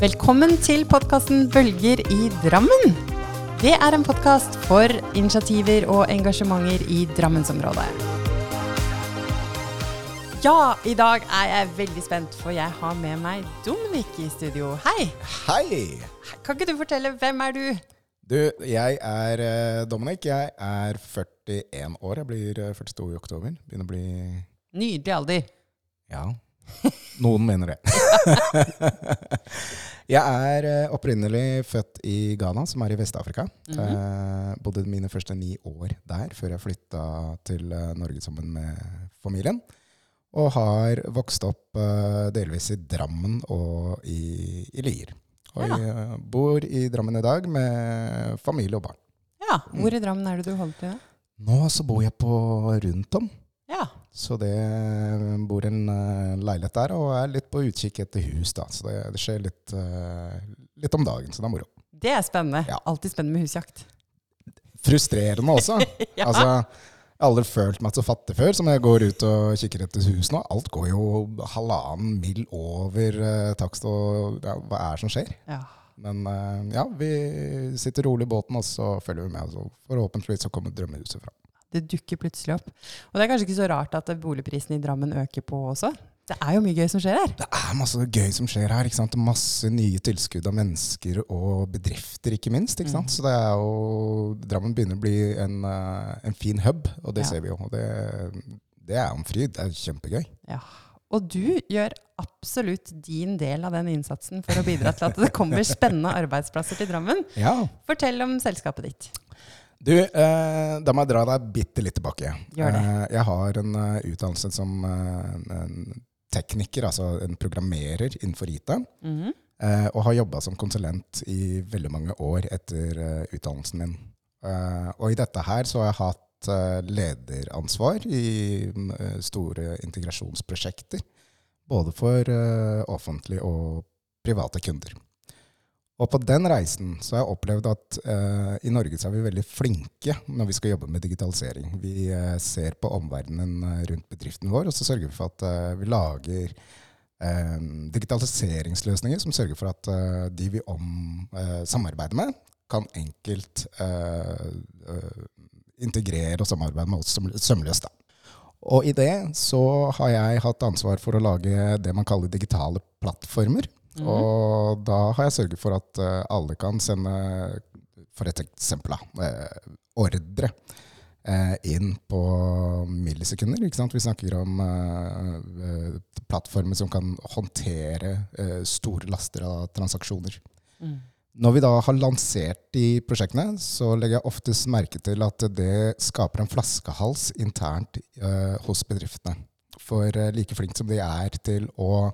Velkommen til podkasten Bølger i Drammen. Det er en podkast for initiativer og engasjementer i Drammensområdet. Ja, i dag er jeg veldig spent, for jeg har med meg Dominik i studio. Hei! Hei! Kan ikke du fortelle hvem er du? Du, jeg er eh, Dominik. Jeg er 41 år. Jeg blir eh, 42 i oktober. Begynner å bli Nydelig alder. Ja. Noen mener det. jeg er eh, opprinnelig født i Ghana, som er i Vest-Afrika. eh, bodde mine første ni år der før jeg flytta til eh, Norge sammen med familien. Og har vokst opp eh, delvis i Drammen og i, i Lier. Og Ja. jeg bor i Drammen i dag med familie og barn. Ja, Hvor i Drammen er det du holder til? Nå så bor jeg på rundt om. Ja. Så det bor en eh, leilighet der, og er litt på utkikk etter hus. da. Så det, det skjer litt, eh, litt om dagen, så det er moro. Det er spennende. Ja. Alltid spennende med husjakt. Frustrerende også. Ja. Altså, jeg har aldri følt meg så fattig før som jeg går ut og kikker etter hus nå. Alt går jo halvannen mil over uh, takst, og ja, hva er det som skjer? Ja. Men uh, ja, vi sitter rolig i båten, og så følger vi med. Så forhåpentligvis så kommer drømmehuset fram. Det dukker plutselig opp. Og det er kanskje ikke så rart at boligprisene i Drammen øker på også. Det er jo mye gøy som skjer her. Det er masse gøy som skjer her. ikke sant? Masse nye tilskudd av mennesker og bedrifter, ikke minst. ikke sant? Så det er jo, Drammen begynner å bli en, eh, en fin hub, og det Ja. ser vi jo. Og det, det er en fryd. Det er kjempegøy. Ja. Og du gjør absolutt din del av den innsatsen for å bidra til at det kommer spennende arbeidsplasser til Drammen. Ja. Fortell om selskapet ditt. Du, eh, da må jeg dra deg bitte litt tilbake. Gjør det. Eh, jeg har en uh, utdannelse som uh, en tekniker, altså en programmerer innenfor IT. Mhm. Eh, og har jobba som konsulent i veldig mange år etter uh, utdannelsen min. Og i dette her så har jeg hatt lederansvar i mm, store integrasjonsprosjekter. Både for offentlige og private kunder. Og på den reisen så har jeg opplevd at eh, i Norge så er vi veldig flinke når vi skal jobbe med digitalisering. Vi eh, ser på omverdenen eh, rundt bedriften vår, og så sørger vi for at eh, vi lager digitaliseringsløsninger som sørger for at de vi om, samarbeider med, kan enkelt integrere og samarbeide med oss søm- sømløst. Og i det så har jeg hatt ansvar for å lage det man kaller digitale plattformer. Mhm. Og da har jeg sørget for at eh, alle kan sende, for et eksempel, eh, ordre eh, inn på millisekunder. Vi snakker om eh, eh, plattformer som kan håndtere eh, store laster av transaksjoner. Mm. Når vi da har lansert de prosjektene, så legger jeg oftest merke til at det skaper en flaskehals internt hos bedriftene. For like flink som de er til å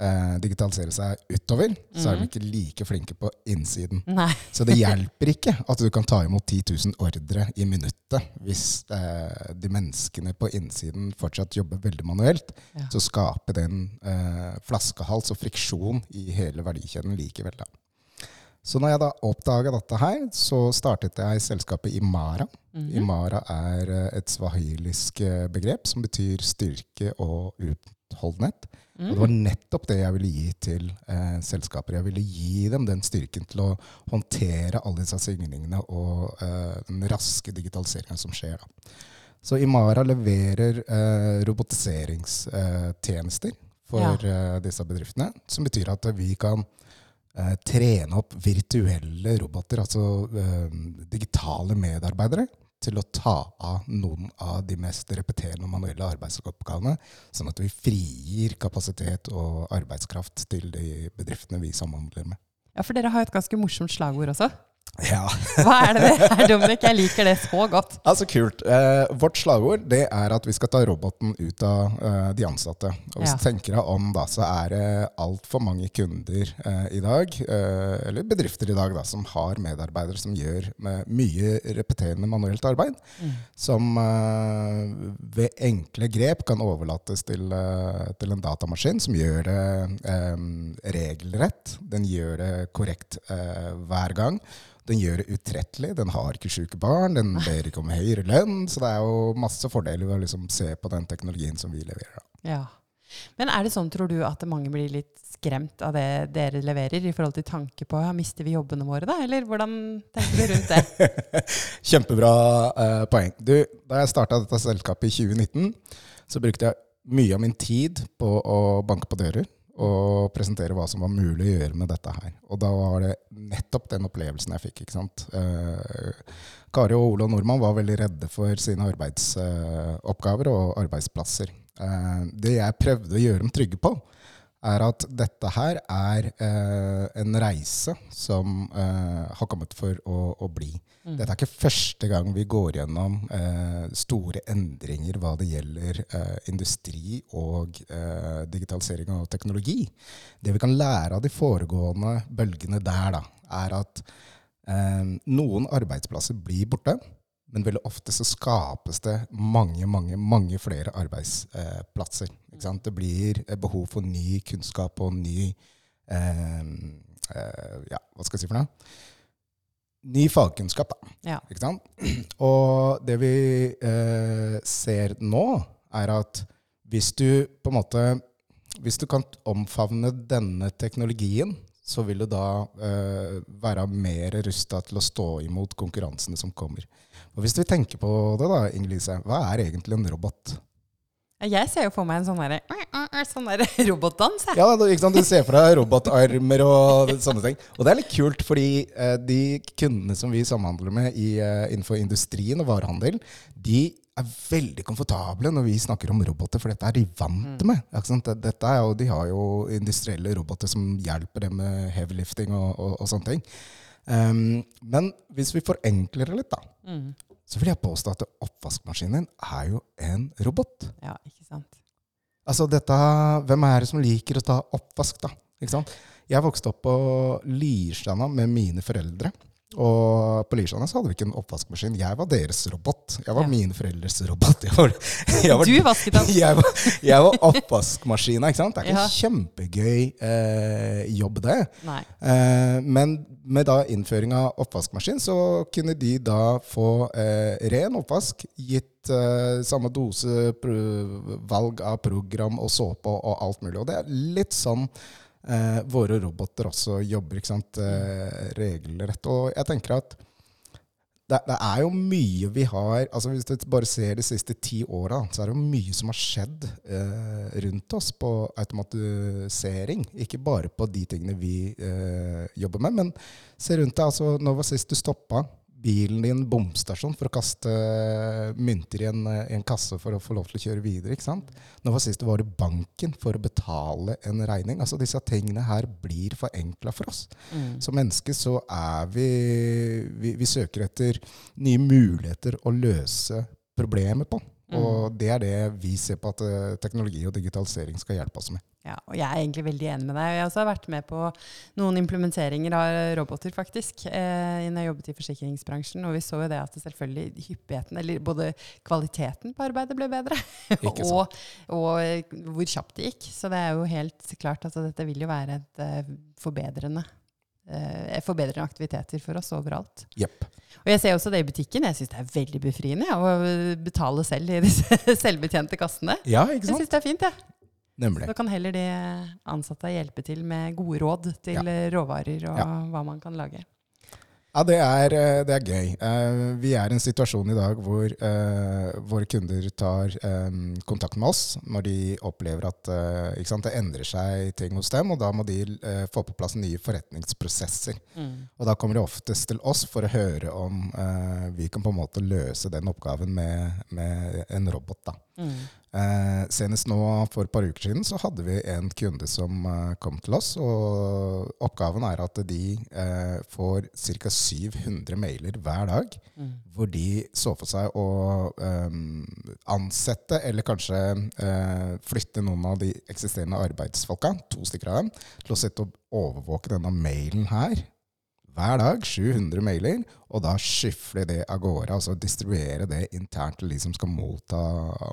eh, digitalisere seg utover, så er de ikke like flinke på innsiden. Nei. Så det hjelper ikke at du kan ta imot 10 000 ordre i minuttet hvis eh, de menneskene på innsiden fortsatt jobber veldig manuelt. Ja. Så skaper det en eh, flaskehals og friksjon i hele verdikjeden likevel. Da. Så når jeg da oppdaga dette her, så startet jeg selskapet Imara. Mhm. Imara er eh, et swahilisk eh, begrep som betyr styrke og utholdenhet. Og det var nettopp det jeg ville gi til eh, selskaper. Jeg ville gi dem den styrken til å håndtere alle disse signingene og eh, den raske digitaliseringen som skjer. Da. Så Imara leverer eh, robotiseringstjenester for eh, disse bedriftene, som betyr at vi kan eh, trene opp virtuelle roboter, altså eh, digitale medarbeidere, til å ta av noen av de mest repeterende og manuelle arbeidsoppgavene, sånn at vi frigir kapasitet og arbeidskraft til de bedriftene vi samhandler med. Ja, for dere har et ganske morsomt slagord også. Ja, Hva er det det er, Dominic? Jeg liker det så godt. altså kult. Eh, vårt slagord det er at vi skal ta roboten ut av eh, de ansatte. Og hvis Ja. du tenker deg om, da, så er det altfor mange kunder eh, i dag, eh, eller bedrifter i dag, da, som har medarbeidere som gjør med mye repeterende manuelt arbeid, som eh, ved enkle grep kan overlates til, eh, til en datamaskin som gjør det eh, regelrett. Den gjør det korrekt eh, hver gang. Den gjør det utrettelig. Den har ikke syke barn. Den ber ikke om høyere lønn. Så det er jo masse fordeler ved å liksom se på den teknologien som vi leverer. Ja. Men er det sånn, tror du, at mange blir litt skremt av det dere leverer, i forhold til tanke på ja, mister vi jobbene våre da, eller hvordan tenker du rundt det? Kjempebra uh, poeng. Du, da jeg starta dette selskapet i 2019, så brukte jeg mye av min tid på å banke på dører og presentere hva som var mulig å gjøre med dette her. Og da var det nettopp den opplevelsen jeg fikk. ikke sant? Eh, Kari og Ola Nordmann var veldig redde for sine arbeidsoppgaver og arbeidsplasser. Eh, det jeg prøvde å gjøre dem trygge på, er at dette her er eh, en reise som eh, har kommet for å, å bli. Mm. Dette er ikke første gang vi går gjennom eh, store endringer hva det gjelder eh, industri og eh, digitalisering og teknologi. Det vi kan lære av de foregående bølgene der, da, er at eh, noen arbeidsplasser blir borte. Men veldig ofte så skapes det mange, mange, mange flere arbeidsplasser. Det blir eh, behov for ny kunnskap og ny eh, eh, Ja, hva skal jeg si for noe? Ny fagkunnskap, da. Ja. Og det vi eh, ser nå, er at hvis du på en måte Hvis du kan omfavne denne teknologien, så vil du da eh, være mer rusta til å stå imot konkurransene som kommer. Og hvis vi tenker på det, da, Inger-Lise, hva er egentlig en robot? Jeg ser jo for meg en sånn derre sånn der robotdans. jeg. Ja, ikke sant? Du ser for deg robotarmer og sånne ting. Og det er litt kult, fordi eh, de kundene som vi samhandler med i, eh, innenfor industrien og varehandel, de er veldig komfortable når vi snakker om roboter, for dette er de vant med. Sant? Dette er jo, de har jo industrielle roboter som hjelper dem med heavy lifting og, og, og sånne ting. Um, men hvis vi forenkler det litt, da, Mm. Så vil jeg påstå at oppvaskmaskinen er jo en robot. Ja, ikke sant. Altså dette, Hvem er det som liker å ta oppvask, da? Ikke sant? Jeg vokste opp på Lierstranda med mine foreldre. Og på Lierstranda hadde vi ikke en oppvaskmaskin. Jeg var deres robot. Jeg var Ja. mine foreldres robot. Jeg var, jeg var, Du vasket opp. jeg var, jeg var oppvaskmaskina, ikke sant? Det er ikke Ja. en kjempegøy eh, jobb, det. Eh, men med da innføring av oppvaskmaskin, så kunne de da få eh, ren oppvask, gitt eh, samme dose, valg av program og såpe og alt mulig. Og det er litt sånn eh, våre roboter også jobber, ikke sant, eh, regelrett. Og jeg tenker at det, det er jo mye vi har altså Hvis du bare ser de siste ti åra, så er det jo mye som har skjedd eh, rundt oss på automatisering. Ikke bare på de tingene vi eh, jobber med, men se rundt deg. altså Når var sist du stoppa bilen din bomstasjon for å kaste mynter i en, en kasse for å få lov til å kjøre videre? ikke sant? Nå var sist var i banken for å betale en regning? Altså Disse tingene her blir forenkla for oss. Mm. Som mennesker så er vi, vi Vi søker etter nye muligheter å løse problemer på. Og det er det vi ser på at eh, teknologi og digitalisering skal hjelpe oss med. Ja, og jeg er egentlig veldig enig med deg. Jeg har også vært med på noen implementeringer av roboter, faktisk, eh, når jeg jobbet i forsikringsbransjen. Og vi så jo det at selvfølgelig hyppigheten, eller både kvaliteten på arbeidet ble bedre, og, og eh, hvor kjapt det gikk. Så det er jo helt klart at dette vil jo være et eh, forbedrende eh, forbedrende aktiviteter for oss overalt. Jepp. Og jeg ser også det i butikken. Jeg syns det er veldig befriende å betale selv i disse selvbetjente kassene. Ja, ikke sant? Jeg syns det er fint, jeg. Nemlig. Da kan heller de ansatte hjelpe til med gode råd til Ja. eh, råvarer og Ja. hva man kan lage. Ja, det er, eh, det er gøy. Eh, Vi er i en situasjon i dag hvor eh, våre kunder tar kontakt med oss når de opplever at ikke sant, det endrer seg ting hos dem, og da må de få på plass nye forretningsprosesser. Og da kommer de oftest til oss for å høre om vi kan på en måte løse den oppgaven med, med en robot. da. Mm. Eh, senest nå for et par uker siden så hadde vi en kunde som eh, kom til oss. og Oppgaven er at de eh, får ca. 700 mailer hver dag. Mm. Hvor de så for seg å eh, ansette, eller kanskje eh, flytte noen av de eksisterende arbeidsfolka, to stykker av dem, til å sitte og overvåke denne mailen her hver dag, 700 mailer, og da skyfle det av gårde, altså distribuere det internt til de som skal motta,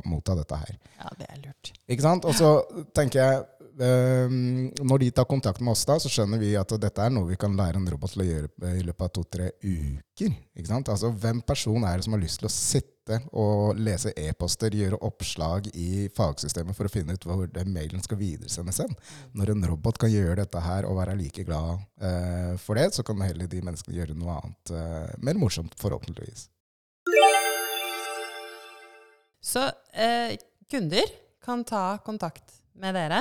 motta dette her. Ja, det er lurt. Ikke sant? Og så tenker jeg, når de tar kontakt med oss, da, så skjønner vi at dette er noe vi kan lære en robot til å gjøre i løpet av to-tre uker. Ikke sant? Altså, Hvem person er det som har lyst til å sitte og lese e-poster, gjøre oppslag i fagsystemet for å finne ut hvor den mailen skal videresendes hen? Når en robot kan gjøre dette her og være like glad eh, for det, så kan heller de menneskene gjøre noe annet eh, mer morsomt, forhåpentligvis. Så eh, kunder kan ta kontakt med dere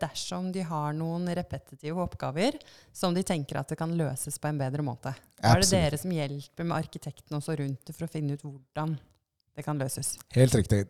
dersom de har noen repetitive oppgaver som de tenker at det kan løses på en bedre måte. Er det dere som hjelper med arkitekten også rundt det for å finne ut hvordan det kan løses. Helt riktig.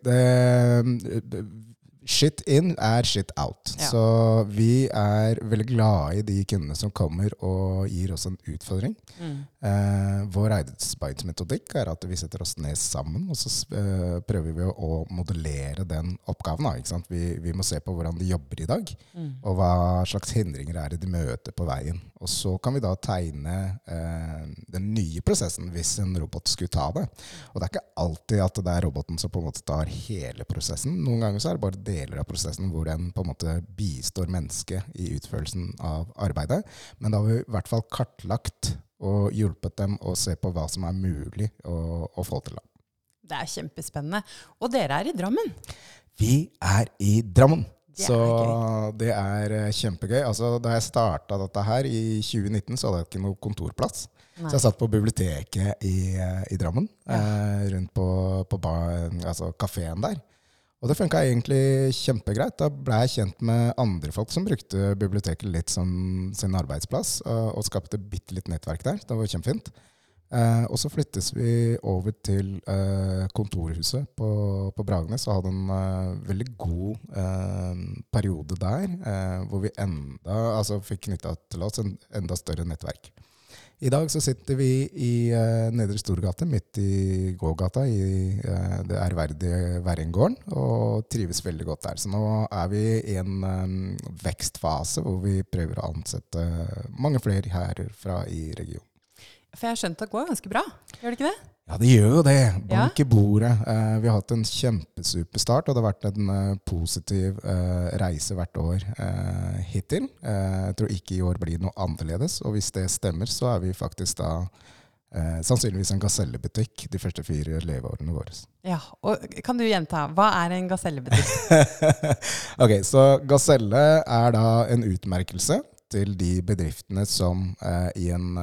Det, shit in er shit out. Ja. Så vi er veldig glade i de kundene som kommer og gir oss en utfordring. Eh, vår arbeidsmetodikk er at vi setter oss ned sammen, og så eh, prøver vi å modellere den oppgaven. Da? Vi, vi må se på hvordan de jobber i dag, og hva slags hindringer er det de møter på veien. Og så kan vi da tegne eh, den nye prosessen hvis en robot skulle ta det. Og det er ikke alltid at det er roboten som på en måte tar hele prosessen. Noen ganger så er det bare deler av prosessen hvor den på en måte bistår mennesket i utførelsen av arbeidet. Men da har vi i hvert fall kartlagt og hjulpet dem å se på hva som er mulig å, å få til. Det er kjempespennende. Og dere er i Drammen. Vi er i Drammen. Det er så gøy. det er eh, kjempegøy. Altså, da jeg starta dette her i 2019, så hadde jeg ikke noe kontorplass. Nei. Så jeg satt på biblioteket i, eh, i Drammen, eh, rundt på, på bar, altså kafeen der. Og det funka egentlig kjempegreit. Da ble jeg kjent med andre folk som brukte biblioteket litt som sin arbeidsplass, og, skapte bitte litt nettverk der. Det var kjempefint. Eh, og så flyttes vi over til eh, kontorhuset på, på Bragernes og hadde en eh, veldig god periode der, hvor vi enda, altså fikk knytta til oss en enda større nettverk. I dag så sitter vi i uh, Nedre Storgate, midt i gågata, i uh, det ærverdige Verringården, og trives veldig godt der. Så nå er vi i en um, vekstfase hvor vi prøver å ansette mange flere herfra i regionen. For jeg har skjønt det går ganske bra. Gjør det ikke det? Ja, det gjør jo det. Bank i bordet. Eh, vi har hatt en kjempesuperstart, og det har vært en eh, positiv eh, reise hvert år eh, hittil. Eh, jeg tror ikke i år blir noe annerledes, og hvis det stemmer, så er vi faktisk da eh, sannsynligvis en gasellebutikk de første fire leveårene våre. Ja. Og kan du gjenta, hva er en gasellebutikk? ok, så Gaselle er da en utmerkelse til de bedriftene som i en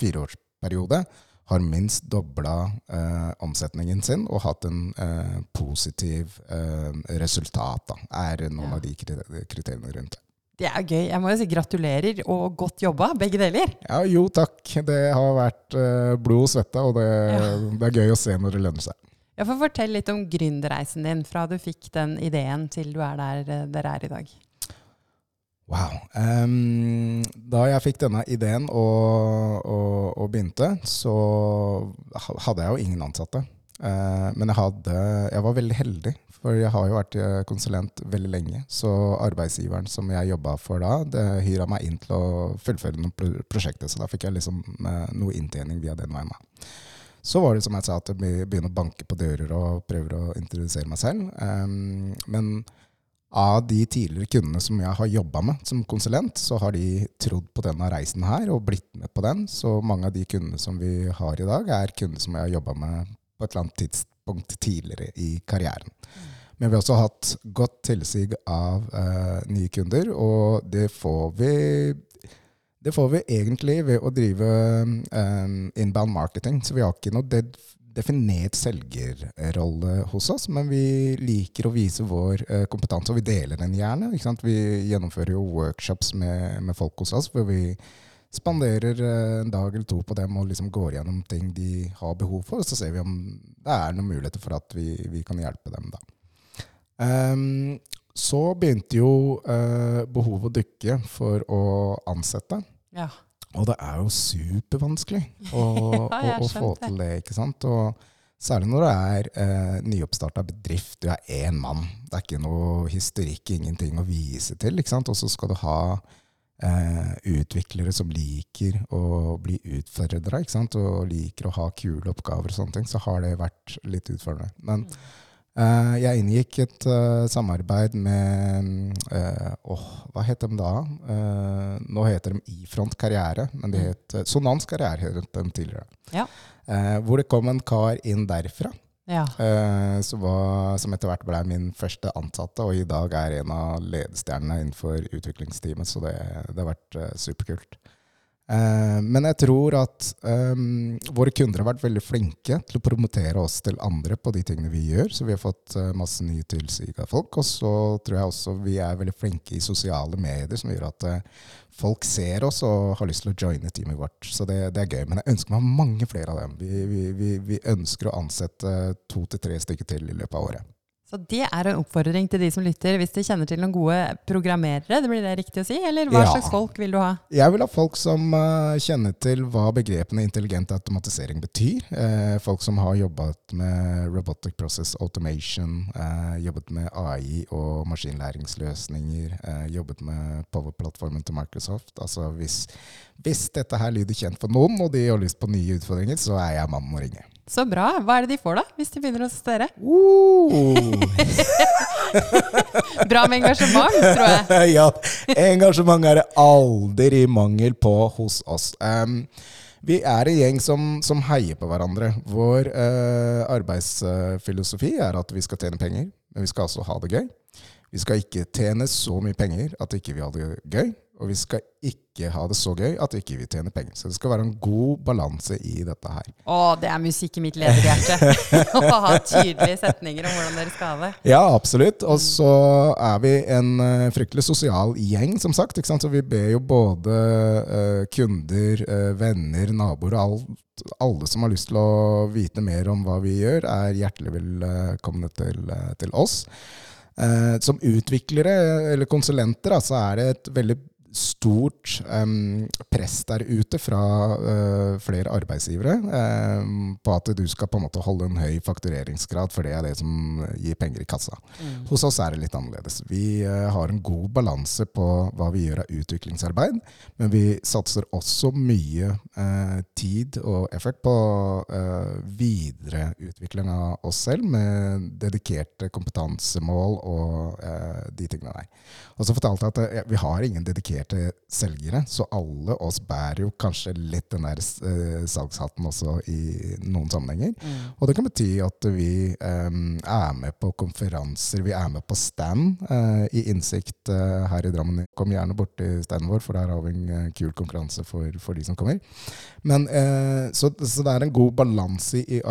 fireårsperiode har minst dobla eh, omsetningen sin og hatt en eh, positiv eh, resultat. Da, er noen Ja. av de kriteriene rundt det. Det er gøy. Jeg må jo si gratulerer og godt jobba, begge deler. Ja, jo takk. Det har vært eh, blod og svette, og det, Ja. det er gøy å se når det lønner seg. Jeg får Fortell litt om gründerreisen din fra du fikk den ideen til du er der eh, dere er i dag. Wow. Um, da jeg fikk denne ideen og, og, og begynte, så hadde jeg jo ingen ansatte. Uh, men jeg, hadde, jeg var veldig heldig, for jeg har jo vært eh, konsulent veldig lenge. Så arbeidsgiveren som jeg jobba for da, det hyra meg inn til å fullføre noen prosjektet. Så da fikk jeg liksom eh, noe inntjening via den veien. da. Så var det som jeg sa, at jeg begynner å banke på dører og prøver å introdusere meg selv. Um, men av de tidligere kundene som jeg har jobba med som konsulent, så har de trodd på denne reisen her og blitt med på den. Så mange av de kundene som vi har i dag, er kunder som jeg har jobba med på et eller annet tidspunkt tidligere i karrieren. Men vi har også hatt godt tilsig av eh, nye kunder, og det får vi det får vi egentlig ved å drive um, inbound marketing. Så vi har ikke noe de definert selgerrolle hos oss, men vi liker å vise vår eh, kompetanse, og vi deler den gjerne. Vi gjennomfører jo workshops med, med folk hos oss, hvor vi spanderer eh, en dag eller to på dem og liksom går gjennom ting de har behov for, og så ser vi om det er noen muligheter for at vi, vi kan hjelpe dem. da. Um, så begynte jo uh, behovet å dykke for å ansette. Ja. Og det er jo supervanskelig å, Ja, å, å få til det. ikke sant? Og særlig når det er eh, nyoppstarta bedrift. Du er én mann. Det er ikke noe historikk, ingenting å vise til. ikke sant? Og så skal du ha eh, utviklere som liker å bli utfordra, og liker å ha kule oppgaver og sånne ting. Så har det vært litt utfordrende. Men Eh, jeg inngikk et eh, samarbeid med eh, åh, Hva het de da? Eh, nå heter de Ifront Karriere, men de Mm. het eh, Sonans Karriere het de tidligere. Ja. Eh, hvor det kom en kar inn derfra, Ja. eh, som, var, som etter hvert ble min første ansatte, og i dag er en av ledestjernene innenfor utviklingsteamet, så det, det har vært eh, superkult. Eh, men jeg tror at um, våre kunder har vært veldig flinke til å promotere oss til andre på de tingene vi gjør. Så vi har fått eh, masse nye tilsig av folk. Og så tror jeg også vi er veldig flinke i sosiale medier, som gjør at uh, folk ser oss og har lyst til å joine teamet vårt. Så det, det er gøy. Men jeg ønsker meg mange flere av dem. Vi, vi, vi, vi ønsker å ansette to til tre stykker til i løpet av året. Så det er en oppfordring til de som lytter, hvis de kjenner til noen gode programmerere, det blir det riktig å si? Eller hva Ja. slags folk vil du ha? Jeg vil ha folk som eh, kjenner til hva begrepene intelligent automatisering betyr. Eh, folk som har jobbet med robotic process automation, eh, jobbet med AI og maskinlæringsløsninger, jobbet med Power-plattformen til Microsoft. Altså hvis, hvis dette her lyder kjent for noen, og de har lyst på nye utfordringer, så er jeg mannen å ringe. Så bra. Hva er det de får, da? Hvis de begynner hos dere? Uh. Bra med engasjement, tror jeg. ja, engasjement er det aldri mangel på hos oss. Um, vi er en gjeng som, som heier på hverandre. Vår uh, arbeidsfilosofi er at vi skal tjene penger, men vi skal også ha det gøy. Vi skal ikke tjene så mye penger at ikke vi har det gøy, og vi skal ikke ha det så gøy at vi ikke vil tjene penger. Så det skal være en god balanse i dette her. Å, det er musikk i mitt lederhjerte. Å ha tydelige setninger om hvordan dere skal ha det. Ja, absolutt. Og så er vi en eh, fryktelig sosial gjeng, som sagt. Så vi ber jo både uh, kunder, uh, venner, naboer og alt, alle som har lyst til å vite mer om hva vi gjør, er hjertelig velkomne til, til oss. Uh, som utviklere eller konsulenter så er det et veldig stort um, press der ute fra uh, flere arbeidsgivere um, på at du skal på en måte holde en høy faktureringsgrad, for det er det som gir penger i kassa. Mm. Hos oss er det litt annerledes. Vi uh, har en god balanse på hva vi gjør av utviklingsarbeid, men vi satser også mye uh, tid og effort på eh, videreutvikling av oss selv med dedikerte kompetansemål og eh, de tingene der. Og så fortalte jeg at eh, vi har ingen dedikerte selgere, så alle oss bærer jo kanskje litt den der eh, salgshatten også i noen sammenhenger. Mm. Og det kan bety at vi em, er med på konferanser, vi er med på stand eh, i Innsikt eh, her i Drammen. Kom gjerne bort til standen vår, for der har vi en eh, kul konkurranse for, for de som kommer. Men, eh, så, så det er en god balanse i, i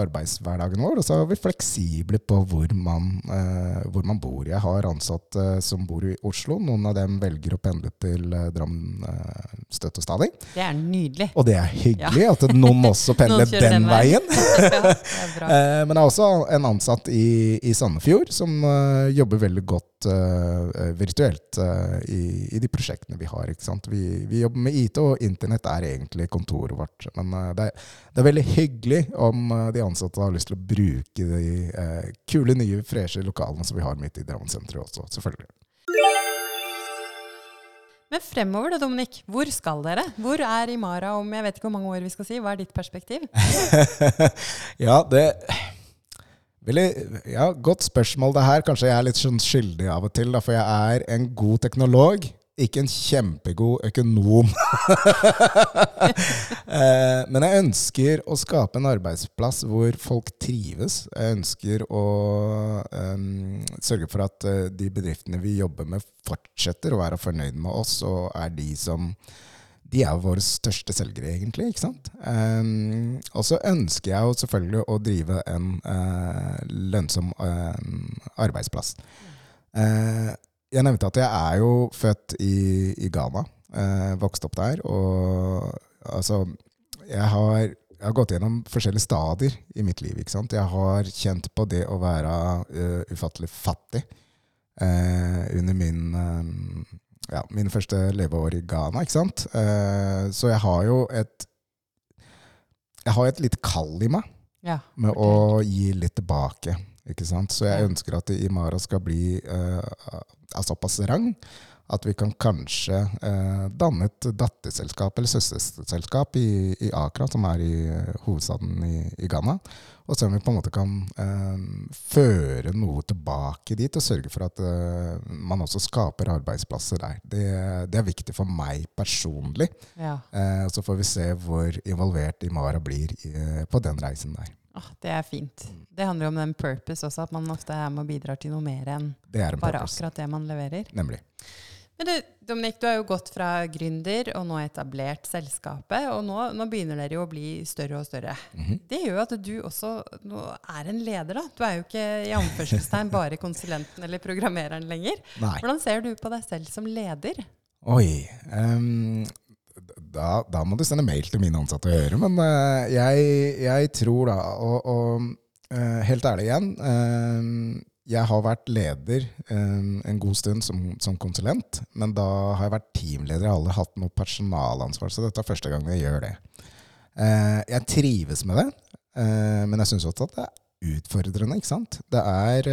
arbeidshverdagen vår, og så er vi fleksible på hvor man, eh, hvor man bor. Jeg har ansatte som bor i Oslo. Noen av dem velger å pendle til eh, Drammen eh, støtt og stadig. Det er nydelig. Og det er hyggelig at noen også pendler Noen den den veien. veien. Ja. Eh, men det er også en ansatt i, i Sandefjord som eh, jobber veldig godt eh, virtuelt eh, i, i de prosjektene vi har. Vi, vi jobber med IT, og internett er egentlig kontoret vårt. Men eh, det, er, det er veldig hyggelig om eh, de ansatte har lyst til å bruke de eh, kule, nye, freshe lokalene som vi har midt i Drammen sentrum også, selvfølgelig. Men fremover da, Dominik. Hvor skal dere? Hvor er Imara om jeg vet ikke hvor mange år vi skal si? Hva er ditt perspektiv? ja, det Veldig, ja, Godt spørsmål det her. Kanskje jeg er litt sånn skyldig av og til, da, for jeg er en god teknolog. Ikke en kjempegod økonom. Eh, Men jeg ønsker å skape en arbeidsplass hvor folk trives. Jeg ønsker å um, sørge for at eh, de bedriftene vi jobber med, fortsetter å være fornøyd med oss, og er de som de er våre største selgere, egentlig. ikke sant? Um, og så ønsker jeg jo selvfølgelig å drive en uh, lønnsom uh, arbeidsplass. Eh, jeg nevnte at jeg er jo født i, i Ghana. Eh, vokst opp der. Og altså Jeg har, jeg har gått gjennom forskjellige stadier i mitt liv. ikke sant? Jeg har kjent på det å være uh, ufattelig fattig eh, under min eh, ja, mine første leveår i Ghana, ikke sant? Eh, så jeg har jo et Jeg har et lite kall i meg Ja. med å gi litt tilbake. Ikke sant? Så jeg ønsker at Imara skal bli uh, av såpass rang at vi kan kanskje uh, danne et datterselskap eller søsterselskap i, i Akra, som er i eh, hovedstaden i, i Ghana. Og se om vi på en måte kan uh, føre noe tilbake dit, og sørge for at man også skaper arbeidsplasser der. Det, det er viktig for meg personlig. Ja. Så får vi se hvor involvert Imara blir i, på den reisen der. Åh, det er fint. Det handler jo om den purpose også, at man ofte er med og bidrar til noe mer enn en bare purpose. akkurat det man leverer. Nemlig. Men du, Dominik, du har jo gått fra gründer og nå etablert selskapet, og nå, nå begynner dere jo å bli større og større. Mhm. Det gjør jo at du også er en leder, da. Du er jo ikke i anførselstegn bare konsulenten eller programmereren lenger. Nei. Hvordan ser du på deg selv som leder? Oi. ehm, da, da må du sende mail til mine ansatte og høre. Men uh, jeg, jeg tror da, og, og uh, helt ærlig igjen uh, Jeg har vært leder en god stund som, som konsulent, men da har jeg vært teamleder. Jeg har aldri hatt noe personalansvar, så dette er første gang jeg gjør det. Jeg trives med det, men jeg syns også at det er utfordrende. ikke sant? Det er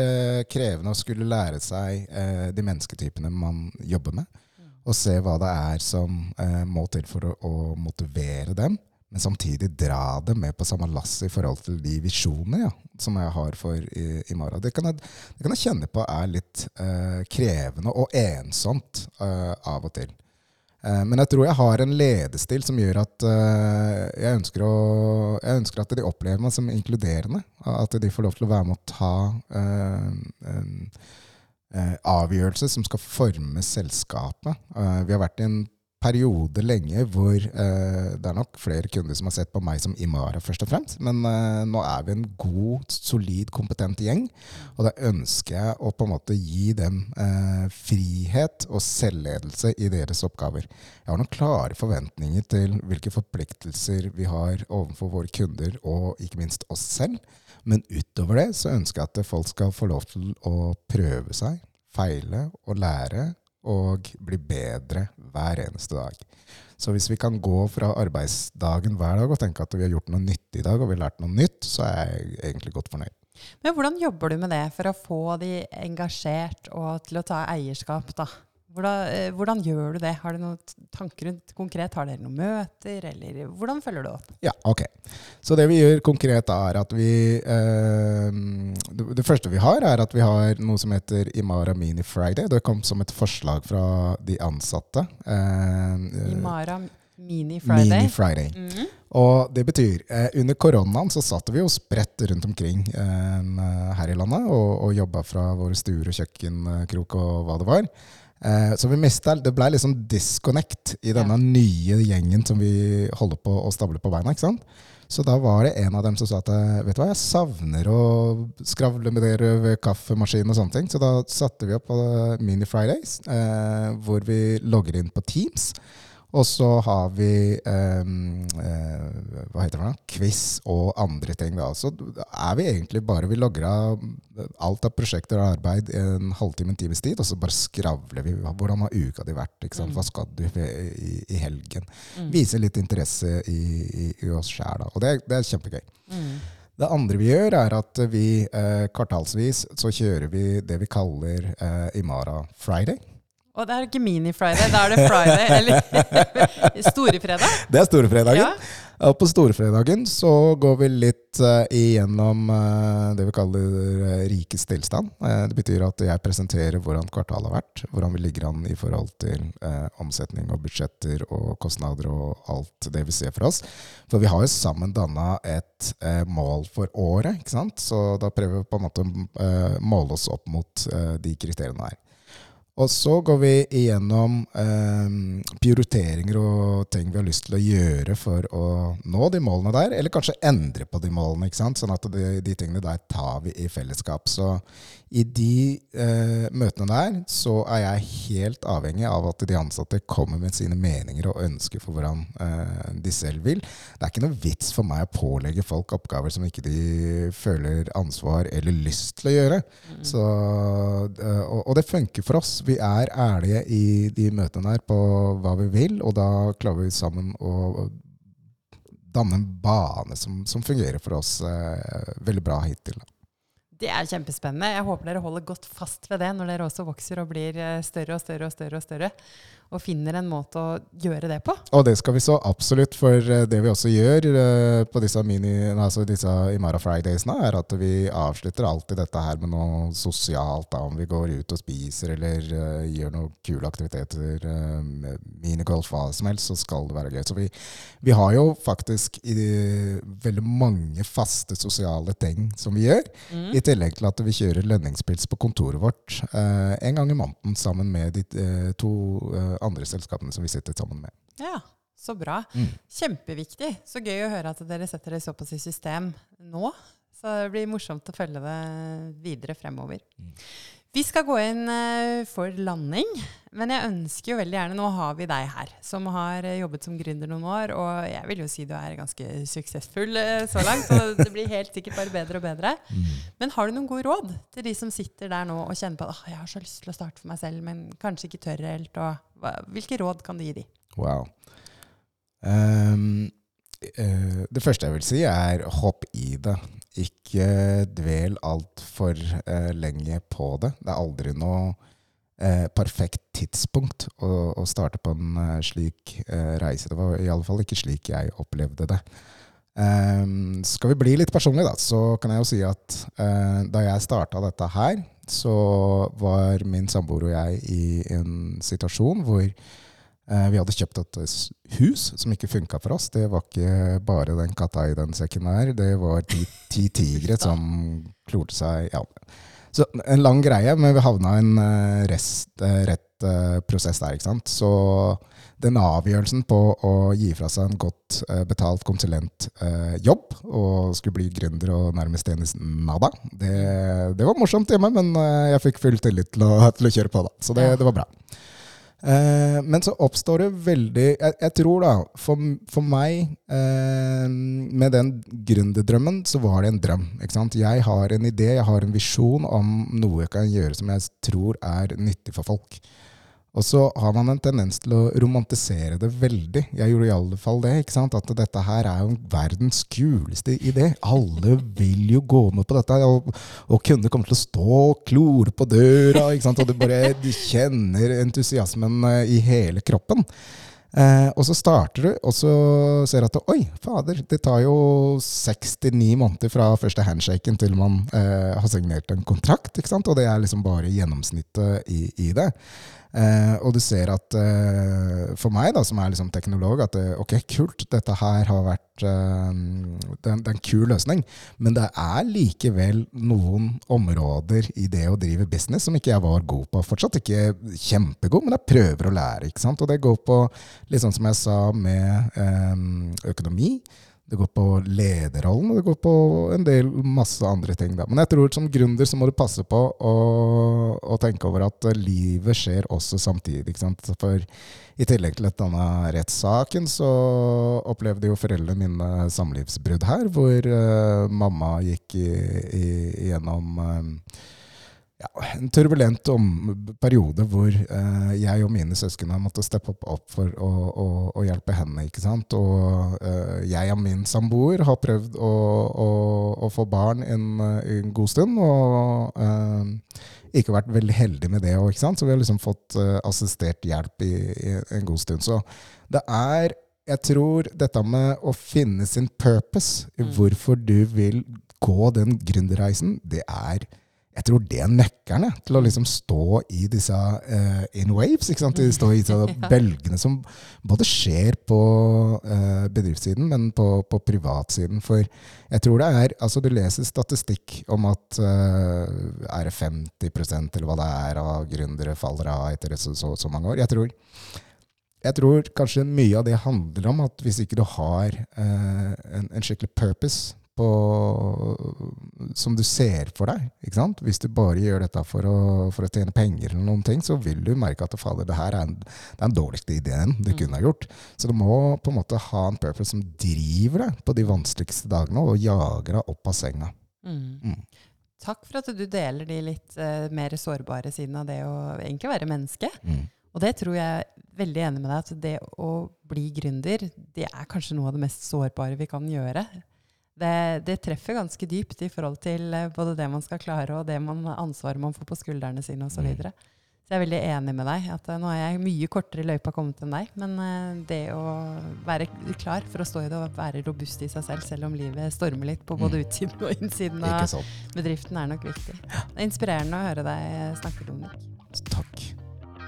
krevende å skulle lære seg de mennesketypene man jobber med og se hva det er som eh, må til for å, å motivere dem, men samtidig dra dem med på samme lass i forhold til de visjonene ja, som jeg har for i, morgen. Det kan, jeg, det kan jeg kjenne på er litt eh, krevende og ensomt eh, av og til. Eh, men jeg tror jeg har en ledestil som gjør at eh, jeg, ønsker å, jeg ønsker at de opplever meg som inkluderende. At de får lov til å være med og ta eh, avgjørelse som skal forme selskapet. Eh, vi har vært i en periode lenge hvor eh, det er nok flere kunder som har sett på meg som Imara, først og fremst. Men eh, nå er vi en god, solid, kompetent gjeng. Og da ønsker jeg å på en måte gi dem eh, frihet og selvledelse i deres oppgaver. Jeg har noen klare forventninger til hvilke forpliktelser vi har overfor våre kunder, og ikke minst oss selv. Men utover det så ønsker jeg at folk skal få lov til å prøve seg, feile og lære, og bli bedre hver eneste dag. Så hvis vi kan gå fra arbeidsdagen hver dag og tenke at vi har gjort noe nyttig i dag, og vi har lært noe nytt, så er jeg egentlig godt fornøyd. Men hvordan jobber du med det for å få de engasjert og til å ta eierskap, da? Hvordan, eh, hvordan gjør du det? Har du noen tanker rundt konkret? Har dere noen møter, eller hvordan følger du opp? Ja, ok. Så det vi gjør konkret er at vi eh, det, det første vi har, er at vi har noe som heter Imara Mini Friday. Det kom som et forslag fra de ansatte. Eh, Imara Mini Friday. Mini Friday. Mhm. Og det betyr, eh, under koronaen så satt vi jo spredt rundt omkring eh, her i landet og, og jobba fra våre stuer og kjøkkenkrok og hva det var. Eh, så vi mistet, det ble liksom disconnect i denne nye gjengen som vi holder på å stable på beina. ikke sant? Så da var det en av dem som sa at eh, vet du hva, jeg savner å skravle med dere ved kaffemaskinen og sånne ting. Så da satte vi opp eh, Mini Fridays, eh, hvor vi logger inn på Teams. Og så har vi eh, eh, hva heter det for quiz og andre ting. Da. Så er vi egentlig bare Vi logger av alt av prosjekter og arbeid i en halvtime, en times tid, og så bare skravler vi. Hvordan har uka di vært? Sant? Hva skal du i, i helgen? Vise litt interesse i, i, i oss sjæl. Og det, det er kjempegøy. Mm. Det andre vi gjør, er at vi eh, kvartalsvis så kjører vi det vi kaller eh, Imara Friday. Og det er ikke Mini-Friday, da er det Friday. Eller Storefredag. Det er storefredagen. Ja. Og på storefredagen så går vi litt uh, igjennom uh, det vi kaller eh, rikets tilstand. Uh, det betyr at jeg presenterer hvordan kvartalet har vært, hvordan vi ligger an i forhold til omsetning og budsjetter og kostnader og alt det vi ser for oss. For vi har jo sammen danna et mål for året, ikke sant? så da prøver vi på en måte å måle oss opp mot de kriteriene her. Og så går vi igjennom eh, prioriteringer og ting vi har lyst til å gjøre for å nå de målene der, eller kanskje endre på de målene. ikke sant? Sånn at de, de tingene der tar vi i fellesskap. Så i de eh, møtene der så er jeg helt avhengig av at de ansatte kommer med sine meninger og ønsker for hvordan eh, de selv vil. Det er ikke noe vits for meg å pålegge folk oppgaver som ikke de føler ansvar eller lyst til å gjøre. Så, eh, og, og det funker for oss. Vi er ærlige i de møtene her på hva vi vil, og da klarer vi sammen å danne en bane som, som fungerer for oss eh, veldig bra hittil. Det er kjempespennende. Jeg håper dere holder godt fast ved det når dere også vokser og blir eh, større og større og større. Og større og finner en måte å gjøre det på. Og det skal vi så absolutt, for eh, det vi også gjør eh, på disse, mini, altså disse Imara Fridaysene, er at vi avslutter alltid dette her med noe sosialt. Da, om vi går ut og spiser eller uh, gjør noen kule aktiviteter, uh, minigolf, hva som helst, så skal det være gøy. Så vi, vi har jo faktisk i, veldig mange faste sosiale ting som vi gjør. Mm. I tillegg til at vi kjører lønningspils på kontoret vårt uh, en gang i måneden sammen med de to andre selskapene som vi sitter sammen med. Ja, så bra. Mm. Kjempeviktig. Så gøy å høre at dere setter det såpass i system nå. Så det blir morsomt å følge det videre fremover. Mm. Vi skal gå inn uh, for landing, men jeg ønsker jo veldig gjerne Nå har vi deg her, som har uh, jobbet som gründer noen år, og jeg vil jo si du er ganske suksessfull uh, så langt. så det blir helt sikkert bare bedre og bedre. Mm. Men har du noen gode råd til de som sitter der nå og kjenner på at oh, jeg har så lyst til å starte for meg selv, men kanskje ikke tør helt? Og, hvilke råd kan du gi de? Wow. Um, det første jeg vil si, er hopp i det. Ikke dvel altfor eh, lenge på det. Det er aldri noe eh, perfekt tidspunkt å, å, starte på en eh, slik eh, reise. Det var i alle fall ikke slik jeg opplevde det. Um, skal vi bli litt personlige, da, så kan jeg jo si at uh, da jeg starta dette her, så var min samboer og jeg i en situasjon hvor Eh, vi hadde kjøpt et hus som ikke funka for oss. Det var ikke bare den katta i den sekken her. Det var ti, ti tigre som klorte seg ja. Så en lang greie, men vi havna i en eh, rest, eh, rett prosess der. ikke sant? Så den avgjørelsen på å gi fra seg en godt betalt konsulentjobb og skulle bli gründer og nærmest tjene nada, det, det, var morsomt hjemme, men jeg fikk full tillit til å, til å kjøre på, da. Så det, det var bra. Eh, men så oppstår det veldig Jeg, jeg tror, da, for, for meg eh, Med den gründerdrømmen, så var det en drøm. Ikke sant? Jeg har en idé, jeg har en visjon om noe jeg kan gjøre som jeg tror er nyttig for folk. Og så har man en tendens til å romantisere det veldig. Jeg gjorde i alle fall det. ikke sant? At dette her er jo verdens kuleste idé. Alle vil jo gå med på dette. Og, og kunder kommer til å stå og klore på døra. ikke sant? Og du bare du kjenner entusiasmen eh, i hele kroppen. Eh, og så starter du, og så ser du at oi, fader, det tar jo 69 måneder fra første handshaken til man eh, har signert en kontrakt. ikke sant? Og det er liksom bare gjennomsnittet i, i det. Eh, og du ser at eh, for meg, da, som er liksom teknolog, at det, ok, kult, dette her har vært eh, det, er en kul løsning. Men det er likevel noen områder i det å drive business som ikke jeg var god på. Fortsatt ikke kjempegod, men jeg prøver å lære. ikke sant? Og det går på, sånn som jeg sa, med eh, økonomi. Det går på lederrollen, og det går på en del masse andre ting. Da. Men jeg tror som gründer så må du passe på å, å tenke over at livet skjer også samtidig. For i tillegg til denne rettssaken så opplevde jo foreldrene mine samlivsbrudd her, hvor uh, mamma gikk i, i, gjennom uh, ja, en turbulent om, periode hvor eh, jeg og mine søsken har måttet steppe opp, opp for å, å, å, hjelpe henne. ikke sant? Og eh, jeg og min samboer har prøvd å, å få barn en, en, god stund, og eh, ikke vært veldig heldige med det òg, så vi har liksom fått eh, assistert hjelp i, i, en god stund. Så det er jeg tror dette med å finne sin purpose, mm. hvorfor du vil gå den gründerreisen, det er jeg tror det er nøkkelen til å liksom stå i disse uh, in waves. ikke sant? Stå i disse bølgene som både skjer på uh, bedriftssiden, men på, på, privatsiden. For jeg tror det er altså Du leser statistikk om at uh, er det 50% eller hva det er av gründere faller av etter så, så, så mange år. Jeg tror, jeg tror, kanskje mye av det handler om at hvis ikke du har en, en skikkelig purpose på, som du ser for deg. ikke sant? Hvis du bare gjør dette for å, for å tjene penger, eller noen ting, så vil du merke at fader, det her er, en, det er den dårligste ideen du mm. kunne ha gjort. Så du må på en måte ha en purpose som driver deg på de vanskeligste dagene, og jager deg opp av senga. Mm. Mm. Takk for at du deler de litt uh, mer sårbare sidene av det å egentlig være menneske. Mm. Og det tror jeg er veldig enig med deg at det å bli gründer, det er kanskje noe av det mest sårbare vi kan gjøre det, det, treffer ganske dypt i forhold til eh, både det man skal klare, og det man, ansvaret man får på skuldrene sine osv. Så, mm. videre. så jeg er veldig enig med deg. at Nå er jeg mye kortere i løypa kommet enn deg. Men det å være klar for å stå i det og være robust i seg selv, selv om livet stormer litt på både mm. utsiden og innsiden av bedriften, er nok viktig. Det er inspirerende å høre deg snakke, Dominik. Takk.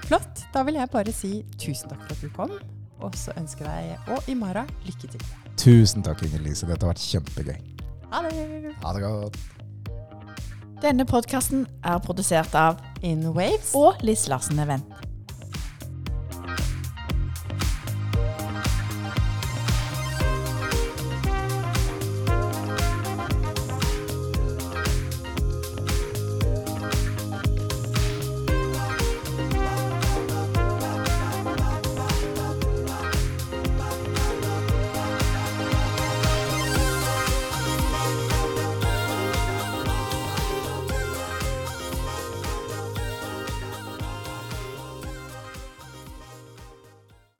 Flott. Da vil jeg bare si tusen takk for at du kom. Og så ønsker jeg og Imara lykke til. Tusen takk, Inger Lise. Dette har vært kjempegøy. Ha det. Ha det godt. Denne podkasten er produsert av InWaves og Liss Larsen Event.